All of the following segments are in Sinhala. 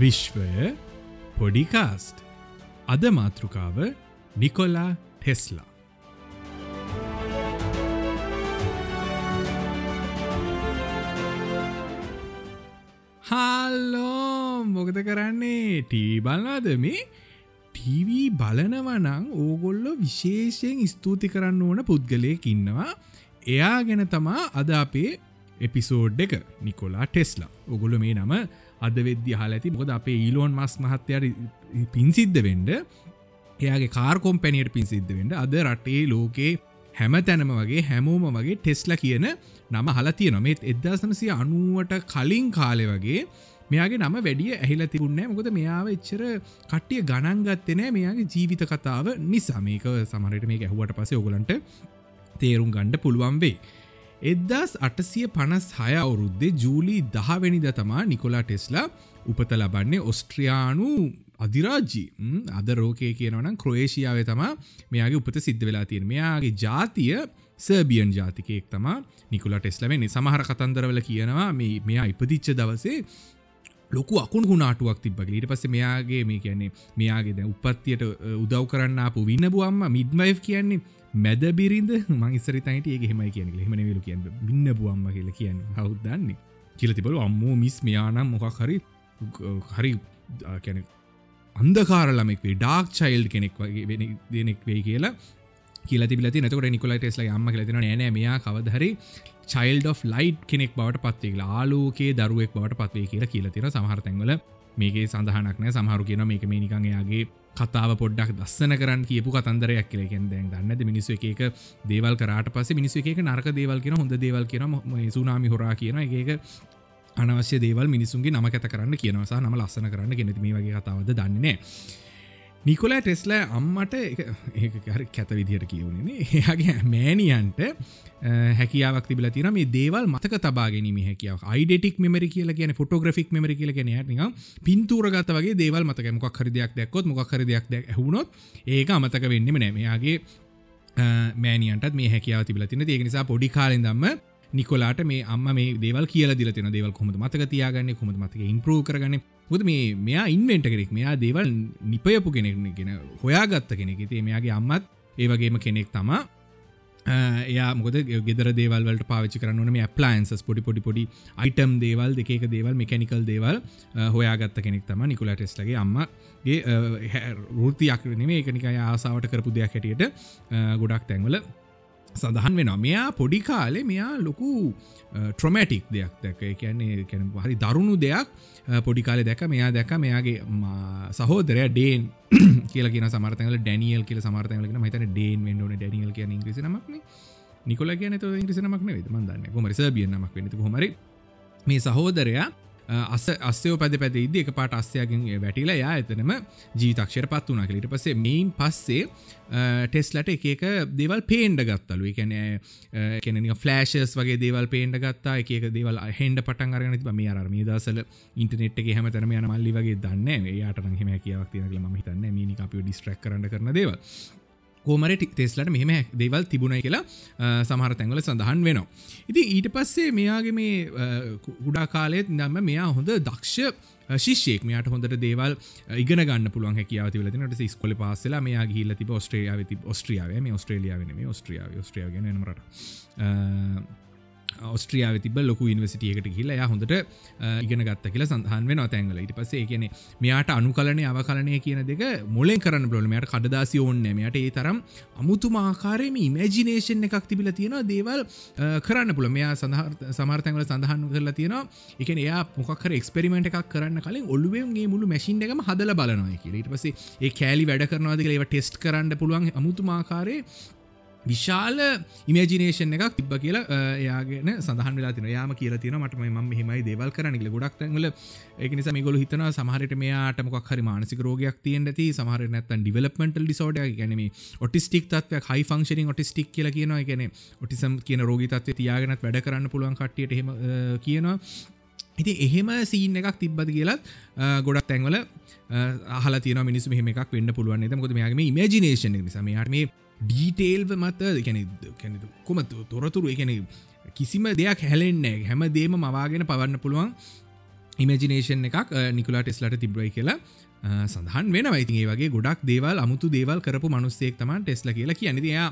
විශ්වය පොඩිකාස්ට් අද මාතෘකාව නිකොලා ටෙස්ලා හල්ලෝ මොකද කරන්නේ ටී බලනාද මේ ටීවී බලනවනං ඕගොල්ලො විශේෂයෙන් ස්තුති කරන්න ඕන පුද්ගලයෙක් ඉන්නවා එයා ගැන තමා අද අපේ එපිසෝඩ් එක නිකොලා ටෙස්ලා ඔගොල මේ නම අද වෙද්‍ය හල ඇති. මොකද අපේ ඊලෝන් මස් මහත්තයට පින්සිද්ධ වෙන්ඩ එයාගේ කාර්කොම් පැනියට පින්සිද්ධ වෙන්ඩ අද රටේ ලෝකේ හැම තැනම වගේ හැමෝම වගේ ටෙස්ල කියන නම හලතිය නොමෙත් එදදාසනසිය අනුවට කලින් කාලෙ වගේ මෙයාගේ නම වැඩිය ඇහිල තිබුණෑ මොකද මෙයාව එච්චර කට්ටිය ගණන්ගත්තනෑ මෙයාගේ ජීවිත කතාව නිසා. මේක සමරට මේ ඇහුවට පස ඔගලන්ට තේරුම් ගණ්ඩ පුළුවන් වේ. එදදාස් අටසිය පනස් හය අවුරුද්දේ ජූලී දහවැනිද තමා නිකොලා ටෙස්ලා උපත ලබන්නේ ඔස්ට්‍රියානු අධිරාජ්ජි අද රෝකය කියනවනම් ක්‍රෝේෂියාව තමා මෙයාගේ උපත සිද්ධ වෙලා තියෙන. මෙයාගේ ජාතිය සර්බියන් ජාතිකයෙක් තමා නිකුලා ටෙස්ලවෙන්නේ සමහර කතන්දරවල කියනවා මේ මෙයා ඉපදිච්ච දවසේ ලොකු අකුණු නාටුවක් තිබ්බගේ ඊට පස්සේ මෙයාගේ මේ කියන්නේ මෙයාගේ දැ උපත්තියට උදව් කරන්න අපපු වින්නබුවම්ම මිඩ්මයි් කියන්නේ මැද බිරිඳ මංස්සර තයිට ඒ හෙමයි කියන හෙමන වෙලු කියන්න. බින්න බුවම්ම කියල කියන්න. හවුදන්නේ කියල තිබල අම්මෝ මිස් මෙයානම් මොකක් හරි හරි කැන අන්දකාරලමෙක් වේ ඩාක් චයිල්් කෙනෙක් වගේ වෙන දෙනෙක් වේ කියලා කියල තිබලති නතකට නිකොලයි ටෙස්ල අම්ම ලතින නෑ මෙයා කවදහරි චයිල්ඩ of ලයිට් කෙනෙක් බවට පත්වේ ආලෝකේ දරුවෙක් බවට පත්වේ කියලා කියලතින සමහරතැන්වල මේකේ සඳහනක් නෑ. සමහරු කියන මේක මේ නිකංයාගේ කතාව පොඩ්ඩක් දස්සන කරන්න කියපු කතන්දරයක් කියලෙන් දැන් දන්නද මිනිස්සු එක දේවල් කරට පස මිනිස්සු එක නරක දේවල් කියෙන හොඳ දේවල් කියන සුනාමි හොරා කියන එක අනවශ්‍ය දේවල් මිනිසුන්ගේ නම කත කරන්න කියනවසා නම ලස්සන කරන්න ගෙනති මේ වගේ කතාවද දන්නේනේ නිකොලා ටෙස්ල අම්මට හරි කැත විදිහට කියවුණනේ එයාගේ මෑනියන්ට හැකියාවක් තිබල තින මේ දේවල් මතක තබාගෙනීම හැකියාව අයිඩෙටික් මෙමරි කියල කියන ෆොටෝග්‍රික් මෙමරි කියල කියෙන නික පින්තුරගත වගේ දේවල් මතක මොක් හරි දෙයක් දැක්කොත් මොක් හරි දෙයක් දැක් හුණොත් ඒක අමතක වෙන්නම නෑමයාගේ මෑනියන්ට මේ හැකියාව තිබල තින ඒ නිසා පොඩි කාලෙන් දම්ම නිකොලාට මේ අම්ම මේ දේවල් කියල දිල තින දේවල් කොමද මතක තියාගන්න කොමද මතක ඉම්පරූ කරගන්න? පුද මේ මෙයා ඉන්වෙන්ට කෙනෙක්. මෙයා දේවල් නිපයපු කෙනෙක්න ගෙන හොයාගත්ත කෙනෙක්. තේ මෙයාගේ අම්මත් ඒවගේම කෙනෙක් තමා. එයා මොද ගෙදර දේවල්ට පාවිචි කරන්න මේ ප්ලයින්සස් පොඩි පොඩි පොඩි අයිටම් දේවල් දෙක දේවල් මෙකැනිකල් දේවල් හොයාගත්ත කෙනෙක් තම නිකුලා ටෙස්ලගේ අම්මගේ ෘතියක් නේ එකනික ආසාාවට කරපු දෙයක් හැටියට ගොඩක් තැන්වල සඳහන් වෙන මෙයා පොඩි කාලේ මෙයා ලොකු ට්‍රොමටික් දෙයක් දැක කියන්නේ කැන හරි දරුණු දෙයක් පොඩි කාලෙ දැක මෙයා දැක මෙයාගේ සහෝදරය ඩේන් කියල කියන සමර්තල ඩැනියල් කියල සමර්තයලක මතන ඩේන් වෙන්ඩන ඩැනියල් කිය ඉංග්‍රසිනමක්න නිකොල කියන ඉංග්‍රසිනමක්න වෙදමන්දන්න කොමරිස බියන්නමක් වෙනතු හොමරි මේ සහෝදරයා අස අස්සයෝ පැද පැද ඉද එක පාට අස්සයගෙන් වැටිලා යා ඇතනම ජීතක්ෂර පත් වනා කලිට පසේ මෙයින් පස්සේ ටෙස්ලට එක දෙවල් පේන්ඩ ගත්තලු. එකැන කෙන ෆලෑශස් වගේ දේවල් පේන්ඩ ගත්තා. එක දේවල් හෙන්ඩ පටන් අරගෙන ති මේ අරම දසල ඉන්ටනෙට් එක හැම තරම යන මල්ලි වගේ දන්න යාට හෙම කියාවක් තියනල ම හිතන්න මිනි අපිය ඩිස්ට්‍රක් කරන්න කරන දේව කෝමරට තෙස්ලට මෙහෙම දේවල් තිබුණයි කියලා සමහර තැන්වල සඳහන් වෙනවා. ඉති ඊට පස්සේ මෙයාගේ මේ කුඩා කාලෙත් නම්ම මෙයා හොඳ දක්ෂ ශිෂයෙක්. මෙයාට හොඳට දේවල් ඉගෙන ගන්න පුළුවන් හැකියාව තිලතිනට ස්කොල පාසලා මෙයා ගිල්ල තිබ ස්ට්‍රියාව ති ස්ට්‍රියාව මේ ස්ට්‍රේලියාව මේ ස්ට්‍රියාව ස්ට්‍රියාව නමට ඔස්ට්‍රියාව තිබ ලොකු ඉනිවසිටියකට කියලා ය හොඳට ඉගෙන ගත්ත කියලා සඳහන් වෙන තැන්ගල ඉට පසේ කියන මෙයාට අනුකලනය අවකලනය කියන දෙක මොලෙන් කරන්න බ්ලොලමයට කඩදාසි ඕන්න මෙයට ඒ තරම් අමුතුමාකාරයම ඉමජිනේෂන් එකක් තිබිල තියෙන දේවල් කරන්න පුළ මෙයා සමර්තැන්වල සඳහන් කරලා තියෙනවා. එක එයා මොකර එක්ස්පෙරිමෙන්ට් එකක් කරන්න කලින් ඔල්ුවන්ගේ මුළු මැසින් එකම හදල බලනවා කියලට පසේ ඒ කෑලි වැඩ කරනවාද ඒව ටෙස්ට් කරන්න පුළුවන්. අමුතුමාකාරය විශාල ඉමජිනේෂන් එකක් තිබ කියලා එයාගෙන සඳහන් වෙලා තින යාම කියල තින මටම ම හිමයි දේවල් කරනගල ගොඩක් තැන්වල එක නිසා ගොල හිතන සමහරට මෙයාට මොක් හරි මානසික රෝගයක් තියෙන් ඇති. සමහර නැත්තන් ඩිවලපමෙන්ටල් ඩිසෝඩ ගැනීම ඔටිස්ටික් තත්ව හයි ෆංක්ෂනින් ඔටිස්ටික් කියල කියනවා. ගැන ඔටිසම් කියන රෝග තත්ව තියාගෙනත් වැඩ කරන්න පුළුවන් කට්ටියට හෙම කියනවා. ඉති එහෙම සීන් එකක් තිබ්බද කියලත් ගොඩක් තැන්වල අහල තින මිනිස් මෙහම එකක් වෙන්න පුළුවන් ද මොද මේගේ ඉමජිනේෂන නිසාමයාට මේ ඩීටේල්ව මත කැන කොම තොරතුරු එකන කිසිම දෙයක් හැලෙන්නේ හැම දේම මවාගෙන පවන්න පුළුවන් ඉමජිනේෂන් එකක් නිකුලා ටෙස්ලට තිබ්‍රයි කියලා සඳහන් වෙන වයිතිගේ වගේ ගොඩක් දේවල් අමුතු දේවල් කරපු මනුස්සෙක් තමන් ටෙස්ල කියලා කියනතියා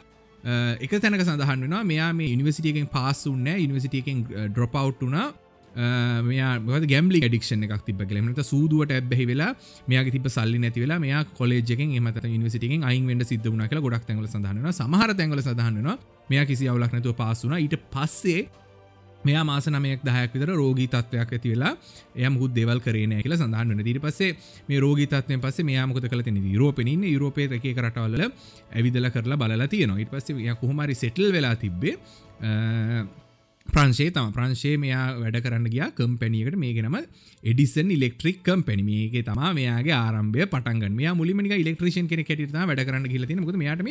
එක තැනක සඳහන් වෙනවා. මෙයා මේ ඉනිවසිටියගෙන් පාස්සුන්න ඉනිවසිටියකෙන් ඩ්‍රොපවට් වනා මෙයා ගැම්ලි ඩික්ෂන එකක් තිබ කලමට සූදුවට ඇබ්බෙහි වෙලා මෙයාගේ තිබ සල්ලි නැති වෙලා මෙයා කොලේජෙන් එමත නිවසිටිගෙන් අයින් වෙන්ඩ සිද්ධ වුණ කළ ගොඩක් තැඟල සඳහන සමහර තැඟල සඳහන්නවා මෙයා කිසි අවුලක් නැතුව පාසුන ඊට පස්සේ මෙයා මාස නමයක් දහයක් විතර රෝගී තත්වයක් ඇති වෙලා එය මුහුත් දෙවල් කරන කියල සඳහන් වන දිරි පස්සේ මේ රෝගී තත්වය පස්සේ මෙයාමකත කල තින යුරෝපනින් යුරෝපය එක කරටවල්ල ඇවිදල කරලා බලලා තියෙනවා. ඉට පස්සේ කොහොමරි සෙටල් වෙලා තිබ්බේ ප්‍රංශේ තම ප්‍රංශේ මෙයා වැඩ කරන්න ගියා කම්පැනියකට. මේක නම එඩිසන් ඉලෙක්ට්‍රික් කම්පැනි මේක තම මෙයාගේ ආරම්භය පටන්ග මේ මුලිමනික ඉලෙක්ට්‍රේෂන් කෙන කෙට වැඩ කරන්න කියල තින ොද මෙයාටම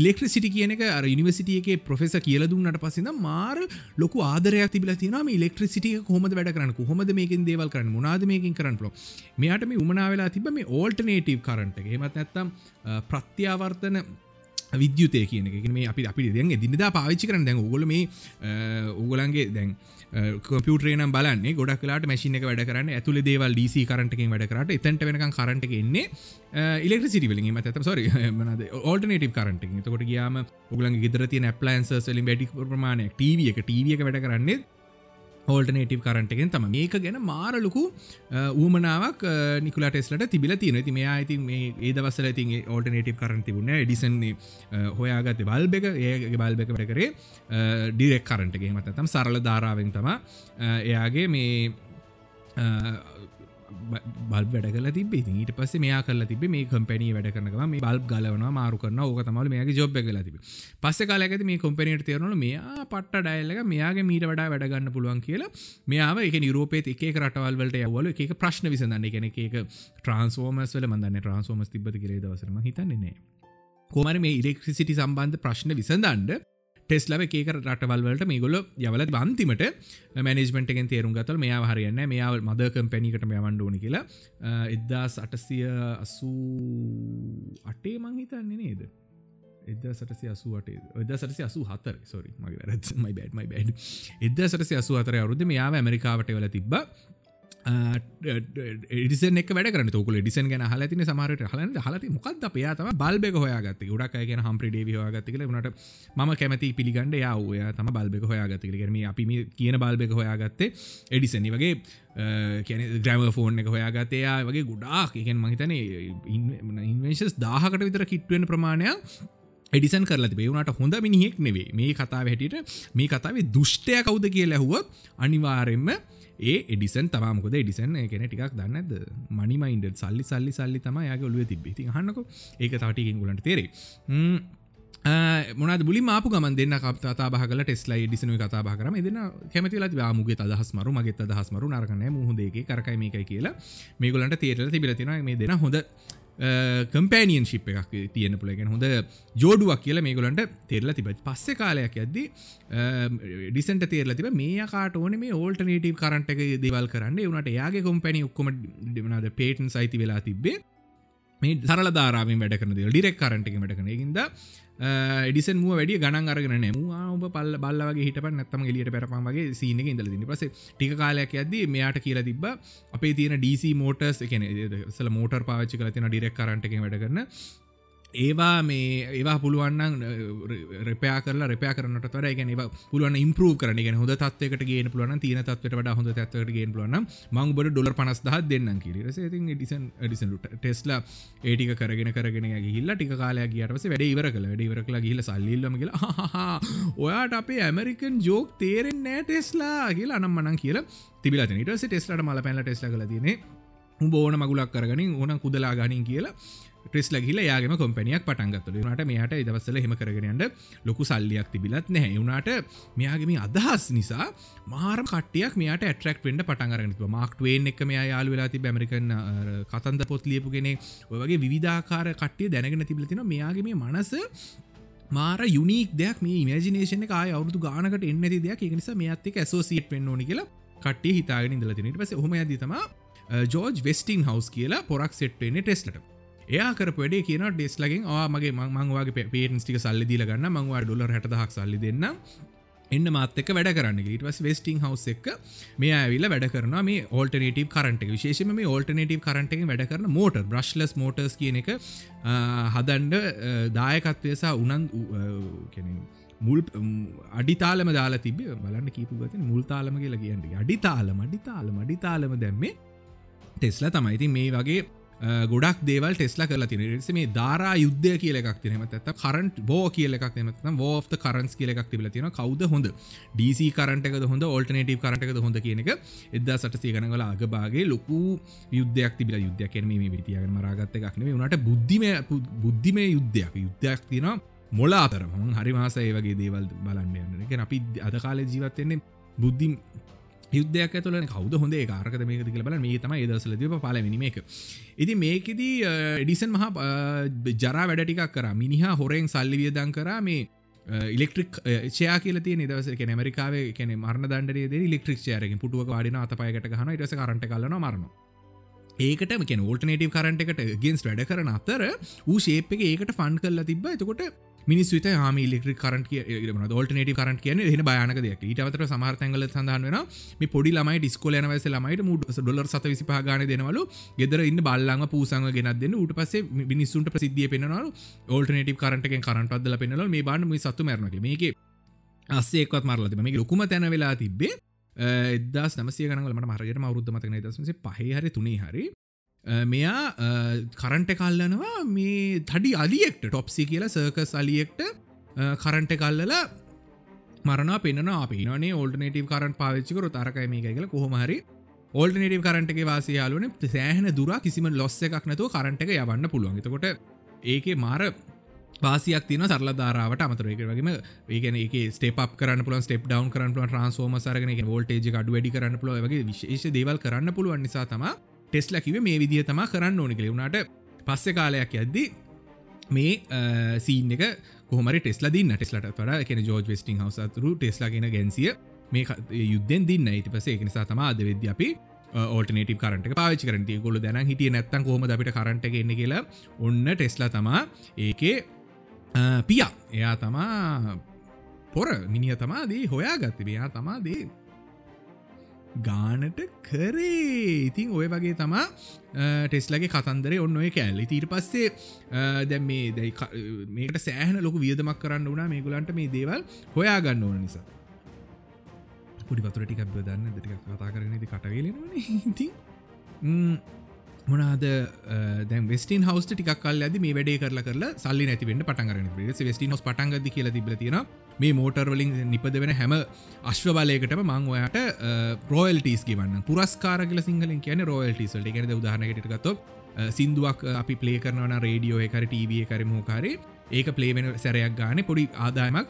ඉලෙක්ට්‍රසිටි කියන එක යනිවසිටියගේ ප්‍රොෆෙස කියල දුන්නට පසිද මාර ලොක ආදරයක් තිබල තිනම ඉලෙක්ට්‍රසිටිය කොහොම වැඩ කරන්න? කොහොමද මේකින් දේවල් කරන්න? මොනාද මේකින් කරන්න ලො මෙයාට මේ උමනාවෙලා තිබ මේ ඕල්ටනේටව් කරන්ට හෙමත් නැත්තම් ප්‍රත්‍යාවර්තන විද්‍යුතය කියන එක. මේ අපි අපි දැන් දිනිදා පාවිච්චි කරන දැන් උගොල මේ උගලන්ගේ දැන් කම්පියුටරේනම් බලන්නේ ගොඩක් කලාට මැසින එක වැඩ කරන්න ඇතුළ දේවල් ඩීසි කරටකින් වැඩ කරට. එතැට වෙනක කරට එන්නේ ඉලෙක් සිටිවලින් මත සොරි මනද ඕල්ටනටව කරට තකොට ගයාම උගලන් ගෙදර තිය ප්ලන්ස ලින් වැඩි ප්‍රමාණය ටව එක ටව එක වැඩ කරන්නේ හෝල්ටනේටව කරන්ටගෙන් තම මේක ගැන මාරලුකු ඌමනාවක් නිකුල ටෙස්ලට තිබිල තියෙන ති මේ අයිති මේ ඒදවසල ති ඕල්ටනේටව කරන් තිබුණ ඩිසන්නේ හොයාගත බල්බ එක. ඒ බල්බ එක වැඩ කරේ ඩිරෙක් කරන්ටගේ මත තම් සරල ධාරාවෙන් තම එයාගේ මේ බල් වැඩ කල තිබ ඊට පස්ස මේ කල තිබ මේ කම්පැනී වැඩ කරනම මේ බල් ගලවන මාරු කරන ඕක තමල මේගේ ජොබ් කල තිබ පස්ස කාලඇති මේ කොම්පනට තේරනල මෙයා පට ඩයිල්ලක මෙයාගේ මීට වඩා වැඩගන්න පුළුවන් කියලා මෙයාව එක නිරෝපේත් එක රටවල්වලට යවල එක ප්‍රශ්න විසඳන්න. කෙන එක ට්‍රන්ස්ෝමස් වල මදන්න ට්‍රන්ස්ෝමස් තිබ කිරේ දවසරම හිතන්නේ කොමර මේ ඉලෙක්ට්‍රසිටි සම්බන්ධ ප්‍රශ්න විසඳන්ඩ ටෙස්ලව ඒක රටවල්වලට මේ ගොල යවල බන්තිමට මැනිස්මෙන්ටගෙන් තේරුම් ගතල් මෙයා හරියන්න මෙයාවල් මදකම් පැණිකට මෙයවන්ඩෝනි කියලා. එද්දා සටසිය අසූ අටේ මංහිතන්නේ නේද? එද සටසි අසුවට එද සටසි අසු හතර. සොරි මගේ රත් මයි බැඩ් මයි බැඩ් එද සටසි අසු අතර අවරුද මෙයාව ඇමරිකාවට වෙල තිබ්බ. ඩිසන එක වැඩ කරන තුකල ඩිසන් ගැන හලතින සමරට හලන හලති මොකක්ද පයාතම බල්බෙක හොයාගත්ත. ගොඩක් අයගෙන හම්ප්‍රි ඩේව හොයාගත්තික නට ම කැමති පිළිගන්ඩ යවය තම බල්බෙක හොයාගත්තික කරම අපි කියන බල්බෙක හොයාගත්තේ එඩිසනි. වගේ කියන ග්‍රම ෆෝන් එක හොයාගතයා වගේ ගොඩාක් එකෙන් මහිතන ඉන්වේශස් දාහකට විතර කිට්වෙන් ප්‍රමාණයක් එඩිසන් කරලා තිබේවුණට හොඳ මිනිහෙක් නෙවේ මේ කතාව හැටියට මේ කතාවේ දුෂ්ටය කවුද කිය ලැහුව අනිවාරෙන්ම ඒ එඩිසන් තමාමකොද එඩිසන් කෙන ටිකක් දන්නද මනිමයින්ඩ සල්ලි සල්ලි සල්ලි තම යාගේ ඔලුව තිබෙති හන්නක ඒක තටිකින් ගලට තේරේ මොනද බුලි මාපු ගමන් දෙන්න කතා බහල ටෙස්ලයි ඩිසනු කතා බහරම දෙන්න කැමති ල මුගේ අදහස් මරු මගේ අදහස් මරු නරකන මුහදේ කරකයි මේකයි කියලා. මේගලන්ට තේරල තිබිලතින මේ දෙන හොඳ කම්පෑනියන් ශිප් එකක් තියෙන පුළගෙන හොඳ ජෝඩුවක් කියල මේගොලන්ට තෙරල තිබ පස්සෙ කාලයක් ඇද්දි ඩිසන්ට තේරල තිබ මේ කාට ඕන මේ ඕල්ටනේටව කරන්ට එක දෙවල් කරන්න. වනට යාගේ කොම්පැනි ඔක්කොම දෙමනාද පේටන් සයිති වෙලා තිබේ මේ සරල ධාරාවෙන් වැඩ කරන ඩිරෙක් කරන්ට එක වැඩ කන ඉද එඩිසන් මුව වැඩිය ගණන් අරගෙන නෑමවා ඔබ පල්ල බල්ලගේ හිට නැත්තම එලියට පැරපමගේ සීනක ඉඳල දින පස ටික කාලයක් ඇද මෙයාට කියලා තිබ අපේ තියෙන DC මෝටර්ස් එකන සල මෝටර් පාච්චි කල තින ඩිරෙක් කරන්ට එක වැඩ කරන ඒවා මේ ඒවා පුළුවන්න රපයා කරලා රපයා කරනට තර ගැන පුළුවන් ඉම්පරූ කරන ගෙන හොද තත්වකට ගේ පුළුවන් තින තත්වට වඩ හොඳ තත්වට ගේ පුළුවන් මං බොඩ ඩොල පනස් දහ දෙන්න කිර ඩිසන් ඩිසන්ට ටෙස්ලා ඒටික කරගෙන කරගෙන ගිල්ල ටික කාලය ගියටස වැඩ ඉවර කළ. වැඩ ඉවර කලා ගිල සල්ලිල්ලම කියලා ඔයාට අපේ ඇමරිකන් ජෝක් තේරෙන් නෑ ටෙස්ලා කියලා අනම් මනන් කියලා තිබිල නිටස ටෙස්ලට මල පැල ටෙස්ල කල තිනේ උඹ ඕන මගුලක් කරගනින් ඕන කුදලා ගනින් කියලා ටෙස්ල ගිල යාගම කොම්පනියක් පටන්ගත්තුල නට මෙයාට ඉදවස්සල හෙම කරගෙනට ලොකු සල්ලියක් තිබිලත් නැහැ. වුණට මෙයාගේම අදහස් නිසා මාර කටයක් මෙයාට ඇටරක් වෙන්ඩ පටන්ගරන මාක්ටුවෙන් එක මෙයා යාලු වෙලා තිබ ඇමරිකන් කතන්ද පොත් ලියපුගෙන ඔයගේ විධාකාර කට්ටිය දැනගෙන තිබලතින මෙයාගේ මේ මනස මාර යුනික් දෙයක්. මේ ඉමජිනේෂන එක අවුදු ගානකට එන්නති දෙයක්. නිසා මෙයත්ක ඇසෝසිට වෙන්න ඕනි කියලා කට්ටේ හිතාගෙන ඉදලතිනට පස හොම ඇදතම ජෝජ් වෙස්ටිං හවස් කියලා පොරක් සෙට්වෙන්නේ ටෙස්ලට එයා කරපඩේ කියන ඩෙස්ලගෙන් මගේ මංවාගේ පේටන් ටික සල්ලි දීල ගන්න මංවා ඩොලර් හටදහක් සල්ලි දෙන්න එන්න මාතක වැඩ කරන්න ඉටවස් වෙස්ටිං හවස් එක මේ ඇවිල වැඩ කරන මේ ඕල්ටනටව කරට විශේෂම මේ ඕල්ටනටව කරට වැඩ කරන මෝට බ්‍රශ්ලස් මෝටර්ස් කියන එක හදන්ඩ දායකත්වයසා උනන් මුල් අඩිතාලම දාලා තිබ බලන්න කීපු ගත මුල්තාලම කියලා කියන්න. අඩිතාලම අඩිතාලම අඩිතාලම දැම්මේ ටෙස්ලා තමයිති මේ වගේ ගොඩක් දේවල් ටෙස්ලා කල තින මේ ධරා යුද්ධය කියල එකක් තිනමත ඇත කරන්ට බෝ කියල එකක් නමතන ෝෝ්ත කරන්ස් කියල එකක් තිබල තියෙන කවද හොඳ? DC කරටක හොඳ? ඔල්ටනටව කරටක හොඳ කියනක එදා සට සේගනවල අගබාගේ ලොකු යුද්ධයක් තිබල යුද්ධයක් කෙනීම විතියග මරාගත්ත එකක්න වනට බුද්ධිම බුද්ධිමය යුද්ධයක්. යුද්ධයක් තින මොල අතර හරි මාසය වගේ දේවල් බලන්න යන්න. එක අපි අද කාලය ජීවත්වෙන්නේ බුද්ධිම් යුද්ධයක් තුල කවද හොඳ කාරක මේක තිල බල මේ තම දසල ද පලවෙනිම එක ඉති මේකෙදී එඩිසන් මහා ජරා වැඩටිකක් කර. මිනිහා හොරෙන් සල්ලිවියදන් කරා. මේ ඉලෙක්ට්‍රික් චයා කියල නිදවස ඇමරිකාව කන මරණ දන්ඩේ ඉලෙක්ට්‍රික් චයරකින් පුටුව වාඩින අතපයකට හන ඉටස කරට කලන මරණ ඒකට මෙ ෝල්ටනටව කරට එකට ගෙන්ස් වැඩ කරන අතර ූ ශේප් එක ඒකට ෆන් කරලා තිබ එතකොට මිනිස් විත හම ඉලෙක්ට්‍රික් කරට කිය ෝල්ටනට කරට කියන එන බයනක දෙයක්. ඊටවතර සමර්තැගල සඳහන් වෙන මේ පොඩි ළමයි ඩිස්කෝල යනවස ළමයිට මුඩ ඩොලර් සත විසි පහගන දෙනවලු. ගෙදර ඉන්න බල්ලං පූසංග ගෙනත් දෙන්න. උට පසේ මිනිස්සුන්ට ප්‍රසිද්ධිය පෙනවලු ඕල්ටනට කරටක කරටද පෙනල මේ බාන්න සතු මරනක මේක අස්සේක්වත් මරලද මේ ලොකුම තැන වෙලා තිබේ එදා නමසිය ගනගලට මරගට අවරුද්ධ මතන දසසේ පහහරි තුනේ හරි. මෙයා කරන්ට කල්ලනවා මේ තඩි අලියෙක්ට ටොප්සි කියලා සර්කස් අලියෙක්ට කරන්ට කල්ලලා මරණ පෙන අපිනේ ඕල්ටනටව කරන් පාවිච්චිකර තරකයි මේ කියල කොහොමහරි ඕල්ටනටව කරන්ටගේ වාසයාලුවන සෑහන දුර කිසිම ලොස්ස එකක් නැතුව කරන්ට එක යවන්න පුළුවන්. එතකොට ඒක මාර වාසියක් තින සරල ධාරාවට අමතරක වගේම ඒගන එක ස්ටේප් කරන්න පුල ස්ටප් ඩවන් කරන්න පුල ට්‍රන්ස්ෝම සරගෙන ෝල්ටේජ අඩු වැඩි කරන්න පුල වගේ විශේෂ දේවල් කරන්න පුළුවන් නිසා තමා ටෙස්ලා කිව මේ විදිහ තම කරන්න ඕනි කළෙුණට පස්සෙ කාලයක් ඇද්දි මේ සීන් එක කොහමරි ටෙස්ලා දින්න. ටෙස්ලට තොර කෙන ජෝජ් වෙස්ටිං හවසතුරු ටෙස්ලා කියෙන ගැන්සිය මේ යුද්ධෙන් දින්න. ඉති පසේ එක නිසා තම අද වෙද්‍ය අපි ඕටනට කරට පාච කරට ගොල දැන හිටිය නැත්තන් කොහම අපිට කරට එන්න කියලා ඔන්න ටෙස්ලා තමා ඒකේ පියා. එයා තමා පොර මිනිිය තමාදී හොයා ගත්ත මෙයා තමාදී ගානට කරේ. ඉතින් ඔය වගේ තමා ටෙස්ලගේ කතන්දර ඔන්න ඔය කෑල්ලි. තීර පස්සේ දැම් මේ දැයි මේකට සෑහන ලොක වියදමක් කරන්න වුණා මේගුලන්ට මේ දේවල් හොයා ගන්න ඕන නිසා. පුඩි පතුර ටිකක් බදන්න දෙටික කතා කරනති කටවේලෙන ඉති මොනාද දැ වෙස්ටන් හවස් ටික් කල් ඇද මේ වැඩේ කරලා කරලා සල්ලි නැතිවෙන්න පටන්ගරන වෙස්ටන් හස් පටන්ගද කියල තිබල තියෙන මේ මෝටර්වලින් නිපද වෙන හැම අශ්ව බලයකටම මං ඔයාට රෝයල්ටස් ගවන්න. පුරස්කාර කියල සිංහලින් කියන රෝයල්ටස්ට ගැන උදාහනකට ගත්ත සිින්දුවක් අපි පලේ කරනවන රේඩියෝ එකර ටව කරම හෝකාරේ ඒක පලේවෙන සැරයක් ගාන පොඩි ආදායමක්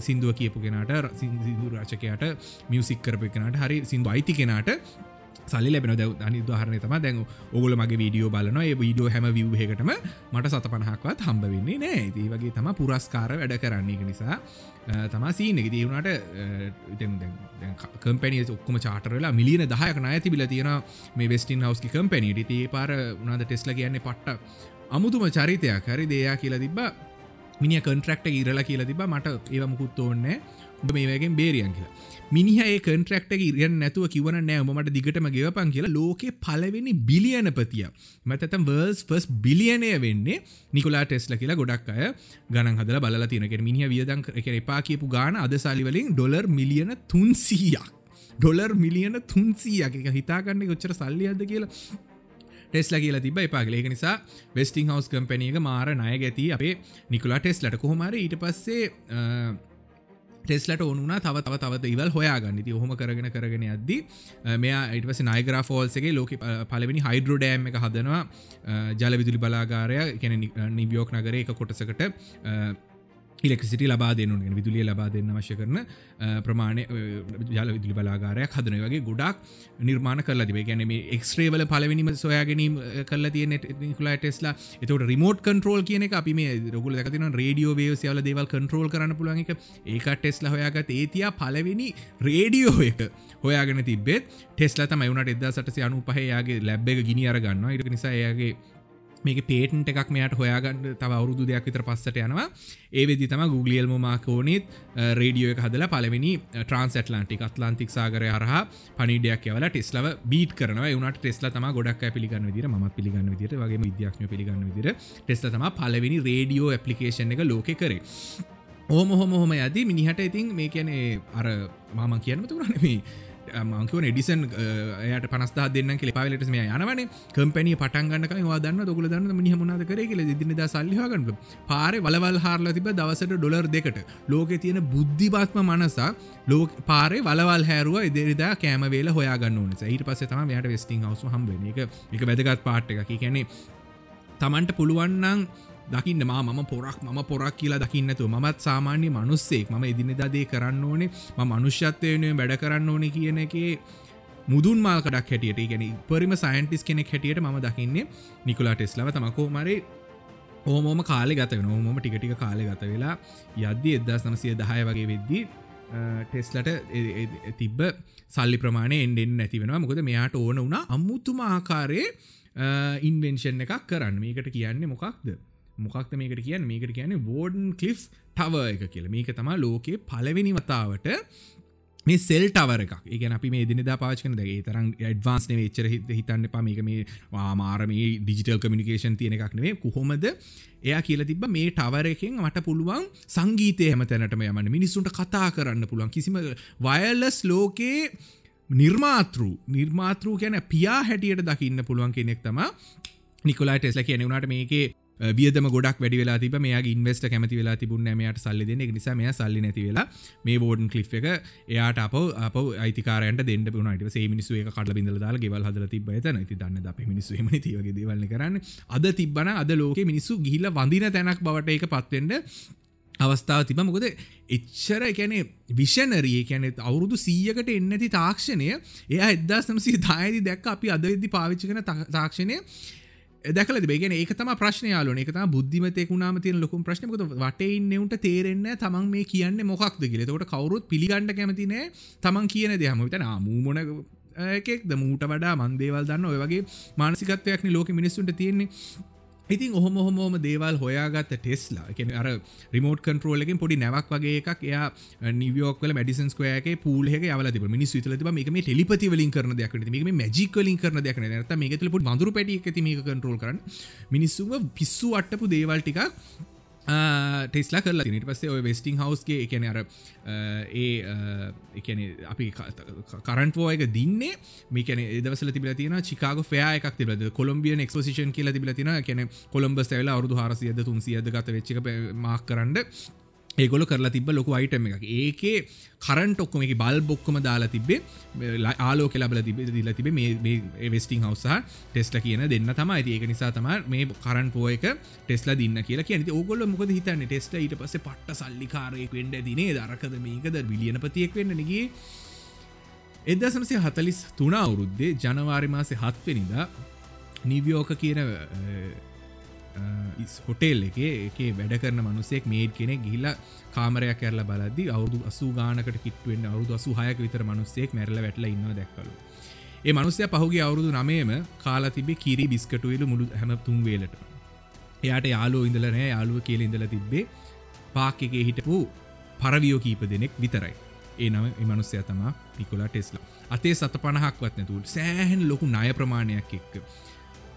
සිින්දුව කියපු කෙනට සිින්දු රාචකයට මියසික් කරප කෙනට හරි සිින්දු අයිති කෙනට සල්ලි ලැබෙන ද අනිදහරන තම දැන් ඔගුල මගේ වීඩියෝ බලන ඒ වීඩියෝ හැම විවහකටම මට සත පණහක්වත් හම්බ වෙන්නේ නෑ ඒ වගේ තම පුරස්කාර වැඩ කරන්නේ එක නිසා. තමා සීන එක. දීවුණට කම්පැනිය ඔක්කම චාටරලා මිලියන දහයක නය තිබිල තියෙන මේ වෙස්ටින් හවස්කි කම්පැනිට ඒ පාර උනාද ටෙස්ල කියන්නේ පට්ට අමුතුම චරිතයක්. හරි දෙයා කියලා තිබ්බා. මිනි කන්ට්‍රක්ට ඉරලා කියලා තිබ මට ඒව මුකුත් ඕන්නේ මේ වගෙන් බේරියන් කියලා. මිනිහ ඒ කන්ට්‍රක්ට ඉරියන් නැතුව කිවන නෑ මට දිගටම ගෙවපන් කියලා ලෝකෙ පලවෙනි බිලියනපතිය මතතම් වර්ස් ෆස් බිලියනය වෙන්නේ නිකුලා ටෙස්ල කියලා ගොඩක් අය ගන හදල බල තිනක මිනි වියදන් එක එපා කියපු ගාන අද සලිවලින් ඩොලර් මිලියන තුන්සීයක් ඩොලර් මිලියන තුන්සීයක් එක හිතාගන්න කොච්චර සල්ලියද කියලා. ටෙස්ල කියල තිබ එපාගල ඒක නිසා වෙස්ටිං හවස් කම්පැනියක මාර ණය ගැති අපේ නිකුලා ටෙස්ලට කොහොමර ඊට පස්සේ ටෙස්ලට ඕනුනා තව තව තව ඉවල් හොයාගන්න. ති හොම කරගෙන කරගෙන අද්දි මෙයා ඉටවස නයිග්‍රා ෆෝල්සගේ ලෝක පලවෙනි හයිඩ්‍රෝඩෑම් එක හදනවා ජල විදුලි බලාගාරය. කැන නිවියෝක් නගර එක කොටසකට ඉලෙක්සිට ලබා දෙනුන් විදුලිය ලබා දෙන්න වශ්‍ය කරන ප්‍රමාණය ජල විදුලි බලාගාරයක් හදන වගේ ගොඩක් නිර්මාණ කල තිබේ ගැන මේ එක්ස්ට්‍රේවල පලවෙනිම සොයා ගැනීම කල තියන නිකුලා ටෙස්ලා. එතට රිමෝට් කන්ට්‍රෝල් කියන එක අපි මේ රගුල දකතින රේඩියෝ වේසයාල දේවල් කන්ට්‍රෝල් කරන්න පුළුවන් එක. ඒක ටෙස්ල හොයාගත් ඒතියා පලවෙනි රේඩියෝ එක හොයාගෙන තිබෙත් ටෙස්ලා තමයි වුණට එදා සටස අනු පහයාගේ ලැබ් එක ගිනි අරගන්න ඉට නිසා එයාගේ මේක පේටන්ට එකක් මෙයට හොයාගන්න තව අවුරුදු දෙයක් විතර පස්සට යනවා. ඒ වෙදි තම ගුගලියල් මමාකෝනෙත් රේඩියෝ එක හදලා පලවෙනි ට්‍රන්ස් ඇටලාන්ටික් අත්ලාන්තික් සාගරය හරහ පනිඩයක් යවල ටෙස්ලව බීට කරන වනට ටෙස්ල තම ගොඩක් පිළිගන්න විදිර ම පිළිගන්න විදිර වගේ විද්‍යාක්ම පිළිගන්න විදිර ටෙස්ල තම පලවෙනි රේඩියෝ ඇපලිකේෂන් එක ලෝක කරේ. ඕම හොම හොම ඇති මිනිහට ඉතින් මේ කියනේ අර මම කියන්නතු රනමේ මංකව එඩිසන් යට පනස්ථ දෙන්න කෙ පාලට මේ යනවන. කම්පැනි පටන්ගන්නක වාදන්න දොකල දන්න මිනි මුණද කර කියල දින සල්ලිහගන්න පාර වලවල් හාරල තිබ දවසට ඩොලර් දෙකට. ලෝක තියෙන බුද්ධිපාත්ම මනසා ලෝක පාරේ වලවල් හැරුව ඉදිරිදා කෑමවේල හොයාගන්න ඕනස ඊට පස්සේ තම යට වෙස්ටිං හවස හම්බෙන එක එක වැදගත් පාට් එක කියැනෙ තමන්ට පුළුවන්නන් දකින්න මම පොරක් ම පොරක් කියලා දකින්නතු මත් සාමාන්‍ය මනුස්සෙක්. ම ඉදිනිදාදේ කරන්න ඕනේ ම මනුෂ්‍යත්වයනය වැඩ කරන්න ඕනෙ කියන එක මුදුන් මාල්කඩක් හැටියට. ගැන පරිම සයින්ටිස් කෙනෙක් හැටියට ම දකින්නේ නිකුලා ටෙස්ලව තමකෝ මරේ ඕමෝම කාලෙ ගත නොමම ටිකටික කාලෙ ගත වෙලා යද්දි එදස් නමසය දහය වගේ වෙද්දී ටෙස්ලට තිබ්බ සල්ලි ප්‍රමාණය එන්ඩෙන් නැතිවෙනවා මොකද මෙයාට ඕන වුණා අම්මුතුම ආකාරයේ ඉන්වෙන්ෂන් එකක් කරන්න. මේකට කියන්නේ මොකක්ද? මොකක්ද මේකට කියන්න? මේකට කියන්නේ වෝඩන් කලිෆ් ටව එක කියල. මේක තමා ලෝකයේ පලවෙනි වතාවට මේ සෙල් ටවර එකක්. ඒගැන අපි මේ දිනිදා පාචකන දගේ තරම් ඩ්වාන්ස්න වෙච්චර හිතන්න පා මේක මේ වාමාර මේ ඩිජිටල් කමිනිකේෂන් තියෙන එකක් නේ කොහොමද එයා කියල තිබ මේ ටවර එකෙන් මට පුළුවන් සංගීතය හම තැනටම යමන මිනිස්සුන්ට කතා කරන්න පුළුවන්. කිසිම වයල්ලස් ලෝකයේ නිර්මාතෘ නිර්මාතෘ ගැන පියා හැටියට දකින්න පුළුවන් කෙනෙක් තම නිකොලා ටෙස්ල කියනෙවුණට මේකේ වියදම ගොඩක් වැඩි වෙලා තිබ මේ ඉන්වස්ට කැමති වෙලා තිබුණ මයට සල්ලි දෙන නිසා මේ සල්ලි නැති වෙලා මේ වෝඩන් කලි් එක එයාට අප අප අයිතිකාරයට දෙන්න පුනට සේ මිනිස්සු එක කඩ බිඳල දාල ගෙවල් හදල තිබ ඇත නති දන්න අප මිනිස්සු ම තිවගේ දේවල්ල කරන්න. අද තිබන අද ලෝක මිනිස්සු ගිහිල්ල වඳින තැනක් බවට එක පත්වෙන්ට අවස්ථාව තිබ මොකද එච්චර එකැනෙ විෂනරිය කැනෙ අවුරුදු සීයකට එන්නති තාක්ෂණය එය එදදා සමසි දායදි දැක් අපි අද ඉදදි පාවිච්චි කන තාක්ෂණය දැකල බේගෙන ඒක තම ප්‍රශ්නයාලන එක බුද්ධිමතයකුණාම තිය ලොකුම් ප්‍රශ්නක වටඉන්නවට තේරෙන්න තමන් මේ කියන්න මොක්ද කියල. තොට කවරුත් පිළිගණඩ කැමතිනේ තමන් කියන දෙයම විත නාමූමොන එකෙක් ද මූට වඩා මන්දේවල් දන්න ඔය වගේ මානසිකත්වයක්න ලෝක මිනිස්සුන්ට තියෙන්නේ. ඉතින් ඔහොම හොමෝම දේවල් හොයාගත්ත ටෙස්ලා. එක අර රිමෝට් කන්ටරෝලකින් පොඩි නැවක් වගේ එකක් එයා නිවියෝක්ල මඩිසන්ස්කෝයක පූලහ යවල තිබ මිනිස් විතල තිබ මේක මේ ටෙලිපති වලින් කරන දෙයක් මේ මජික් වලින් කරන දෙයක් නැත මේක තුළ පොඩ් වඳුරු පැටිය ඇති මේක කන්ටරෝල් කරන මිනිස්සුව පිස්සු අට්ටපු දේවල් ටිකක් ටෙස්ලා කරලා නිට පස්සේ ඔය වෙස්ටිං හවස්ගේ එකන අර ඒ එකන අපි කරන්ටෝයක දින්නේ මේකන දවසල තිබල තින චිකාග ෆයා එකක් තිබද කොළම්බියන් එක්ස්පසිෂන් කියල තිබල තින කියන කොළම්බ සැවල අවුදු හරසියද තුන්සියද ගත වෙච්චික මාක් කරන්න ඒගොල කරලා තිබ ලොක අයිටම එකක්. ඒකේ කරන්ට ඔක්කොම එක බල් බොක්කම දාලා තිබේ ආලෝක ලබල තිබ දිල තිබ මේ වෙස්ටිං හවසා ටෙස්ල කියන දෙන්න තම ඇති ඒක නිසා තම මේ කරන් පෝයක ටෙස්ල දින්න කියලා කියන ඔගොල්ල මොකද හිතන්න? ටෙස්ට ඊට පස පට්ට සල්ලිකාරයෙක් වෙන්ඩ දිනේ දරකද මේකද? බිලියනපතියෙක් වෙන්න නිගේ එදසමසේ හතලිස් තුන අවුරුද්දේ ජනවාරි මාසේ හත්වෙනිදා නිවියෝක කියන හොටෙල් එක එක වැඩ කරන මනුසෙක් මේඩ් කෙනෙ ගිල්ල කාමරයක් කරලා බලදදි අවුදු අසු ගානකට කිට්වෙන් අවුදු අසු හයක විතර මනුස්සෙක් මැරල වැටල ඉන්න දැක්කලු. ඒ මනුස්සය පහුගේ අවුරුදු නමේම කාලා තිබේ කිරි බිස්කටුවලු මුළු හැම තුන්වේලට එයාට යාලෝ ඉඳලනෑ යාලුව කියල ඉඳල තිබ්බේ පාක් එක හිටපු පරවියෝ කීප දෙනෙක් විතරයි. ඒ නම මනුස්සය තමා පිකොලා ටෙස්ලා අතේ සත පණහක්වත් නැතුට සෑහන් ලොකු ණය ප්‍රමාණයක් එක්ක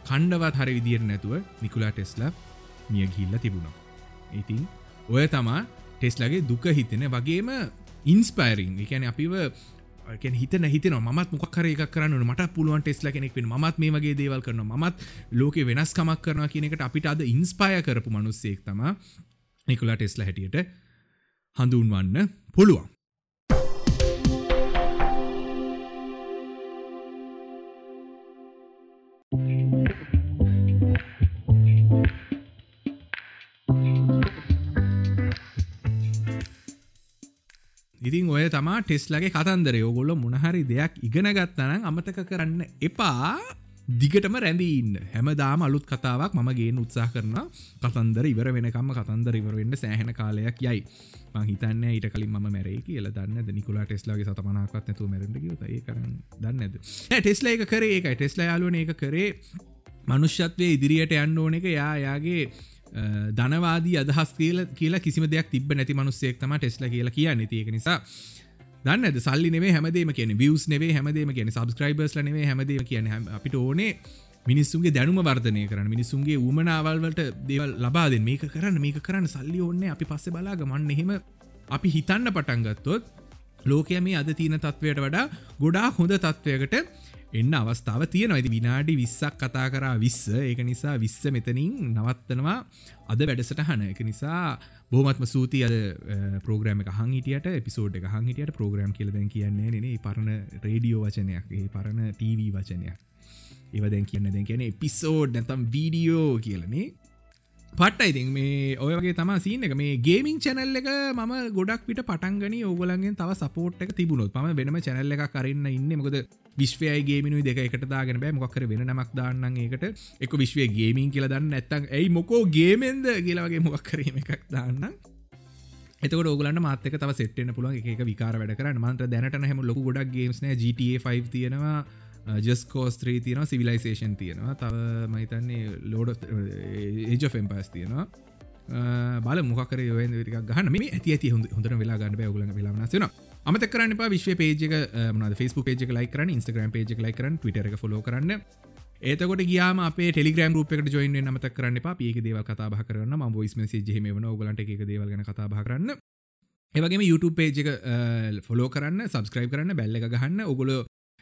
කණ්ඩවත් හරි විදිර නැතුව නිකුලා ටෙස්ලා මිය ගිල්ල තිබුණා. ඉතින් ඔය තමා ටෙස්ලගේ දුක හිතෙන වගේම ඉන්ස්පයිරිං එකැන අපිව හිතන හිතන මත් මොකර එක කරන්න මට පුළුවන් ටෙස්ල කෙනෙක් මත් මේ වගේ දේවල් කරන මත් ලෝක වෙනස්කමක් කරන කියනකට අපිට අද ඉන්ස්පය කරපු මනුස්සෙක් තම නිකුලා ටෙස්ල හැටියට හඳුන්වන්න පුළුවන්. ඉතින් ඔය තමා ටෙස්ලගේ කතන්දර. යෝගොල්ල මොනහරි දෙයක් ඉගෙන ගත්තනම් අමතක කරන්න එපා. දිගටම රැඳීන්න හැමදාම අලුත් කතාවක් මම ගේ උත්සා කරන කතන්දර ඉවර වෙනකම්ම කතන්දර ඉවරවෙන්න සෑහෙන කාලයක් යයි. හිතන්න ඊට කලින් ම මැරේ කියල දන්න නිකුලා ටෙස්ලාගේ සතමනක්ත් නැතු මැරට ගත ඒ කරන්න දන්නද ටෙස්ලා එක කරේ. එක ටෙස්ලා යාලුවන එක කරේ. මනුෂ්‍යත්වය ඉදිරියට යන්න ඕන එක. යා යාගේ ධනවාදී අදහස් කියල කියලා කිසිම දෙයක් තිබ නැති මනුස්සෙක් තම ටෙස්ල කියලා කියන්න. තියක නිසා දන්න සල්ලි නේ හැමදේම කියන වියස් නේ හැමදේම කියන සබස්ක්‍රයිබර්ස් නේ හැමදේම කියන අපිට ඕනේ මිනිස්සුන්ගේ දැනුම වර්ධනය කරන මිනිසුන්ගේ උමනාවල්වලට දේවල් ලබාද මේක කරන්න මේක කරන්න සල්ලි ඕන්නේ අපි පස්සෙ බලාග මන්න එහෙම අපි හිතන්න පටන්ගත්තොත් ලෝකය මේ අද තියන තත්වයට වඩා ගොඩා හොඳ තත්ත්වයකට එන්න අවස්ථාව තියෙනවයිති විනාඩි විස්සක් කතා කරා විස්ස. ඒක නිසා විස්ස මෙතනින් නවත්තනවා. අද වැඩසට හන එක නිසා බෝමත්ම සූති අද පෝග්‍රම හහිටියට පිසෝඩ් එක හහිටියට ප්‍රෝග්‍රම් කියලදැන් කියන්නේ නේ. පරණ රේඩියෝ වචනයක් ඒ පරණ ටීවී වචනයක්. ඒව දැන් කියන්න දැන් කියන පිසෝඩ් නැතම් වීඩියෝ කියලනේ පට්ට ඉතින් මේ ඔයගේ තම සීන එක. මේ ගේමින් චැනල් එක ම ගොඩක් විට පටන්ගනි ඕගලන්ගෙන් තව සපෝට් එක තිබුණොත්. ම වෙනම චැනල්ල එක කරන්න ඉන්න. මොකද විශ්වය ගේමිනු දෙක එකට දාගෙන බෑ. මොක්කර වෙන නමක් දාන්න ඒකට. එක විශ්වය ගේමින් කියල දන්න ඇත්තන් ඇයි මොකෝ ගේමෙන්ද කියලාගේ මොක් කරීම එකක් දාන්න එතකට ඔගලන්න මාතක තව සෙට්න පුළුව එක විකාර වැඩ කරන්න. මන්ත්‍ර දැනට හැම ලොක ගොඩක් ගේම්ස්න GTA5 තියෙනවා. ජස්කෝස්ත්‍රී තියෙන සිවිලයිසේෂන් තියෙනවා තව මහිතන්නේ ලෝඩ ඒජෆෙම්පස් තියෙනවා. බල මොකර යෝ ක ගහන මේ ඇති ඇති හොඳ හොඳර වෙලා ගන්න ගුල වෙලාවනසන අමත කරන්න විශ්ව පේජක මන ෆස්බු පේජ ලයි කරන ඉස්ටග්‍රම් පේජ ලයි කරන ටර එක uh, ොලෝ කරන්න ඒතකොට ගියාම අපේ ටෙලිග්‍රම් රූපකට ජොයින්න නමත කරන්න පියක දේව කතා කරන්න ම ොයිස් මෙසේ ජෙම වන ගලට එක uh, දේවල්ගන කතා කරන්න. ඒවගේ YouTube පේජක ෆොලෝ කරන්න සබස්ක්‍රයිබ් කරන්න බැල්ල ගහන්න. ඔගොල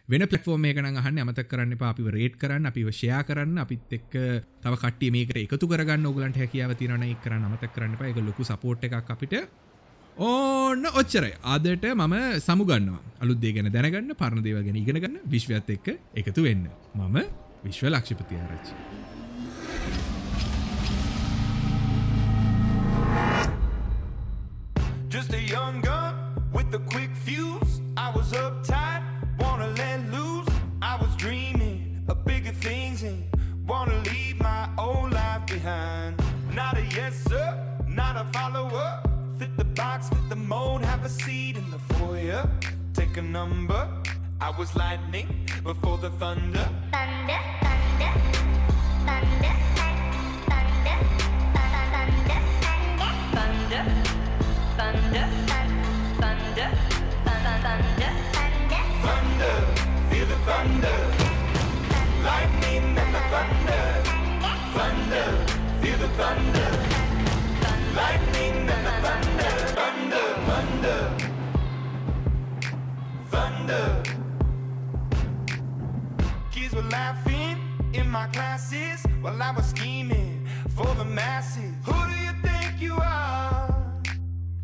වෙන පලටෆෝර්ම එකන අහන්න අමත කරන්න අපිව රේට් කරන්න අපි වශයා කරන්න අපිත් එක් තව කට්ටිය මේකට එකතු කරගන්න ඔගලන්ට හැකියාව තිරන එක කරන්න අමත කරන්න එක ලොකු සපෝට් එකක් අපිට ඕන්න ඔච්චරයි අදට මම සමුගන්නවා අලුත්දේ ගැන දැනගන්න පරණ දේව ගැන ඉගෙනගන්න විශ්වත් එක්ක එකතු වෙන්න මම විශ්ව ලක්ෂිපති ආරච්චි. Just a young gun with a quick fuse. I was uptight. Wanna leave my old life behind. Not a yes sir, not a follower. Fit the box, fit the mold, have a seat in the foyer. Take a number. I was lightning before the thunder. Thunder, thunder, thunder, thunder, thunder, thunder, thunder, thunder, thunder, thunder. thunder, feel the thunder. Lightning thunder. Thunder, the thunder. Lightning and the thunder. Thunder, thunder. Thunder. Kids were laughing in my classes while I was scheming for the masses. Who do you think you are?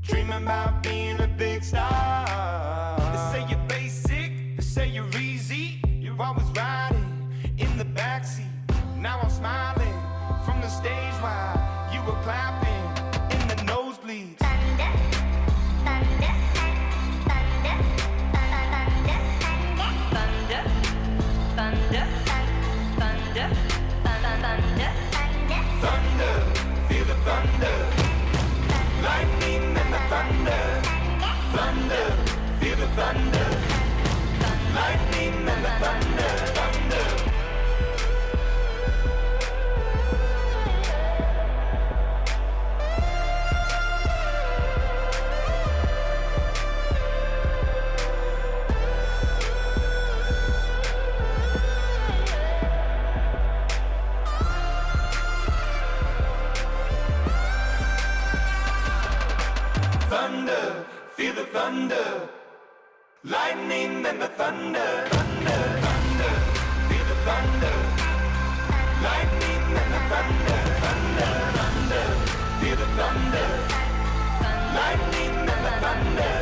Dreaming about being a big star. Now I'm thunder,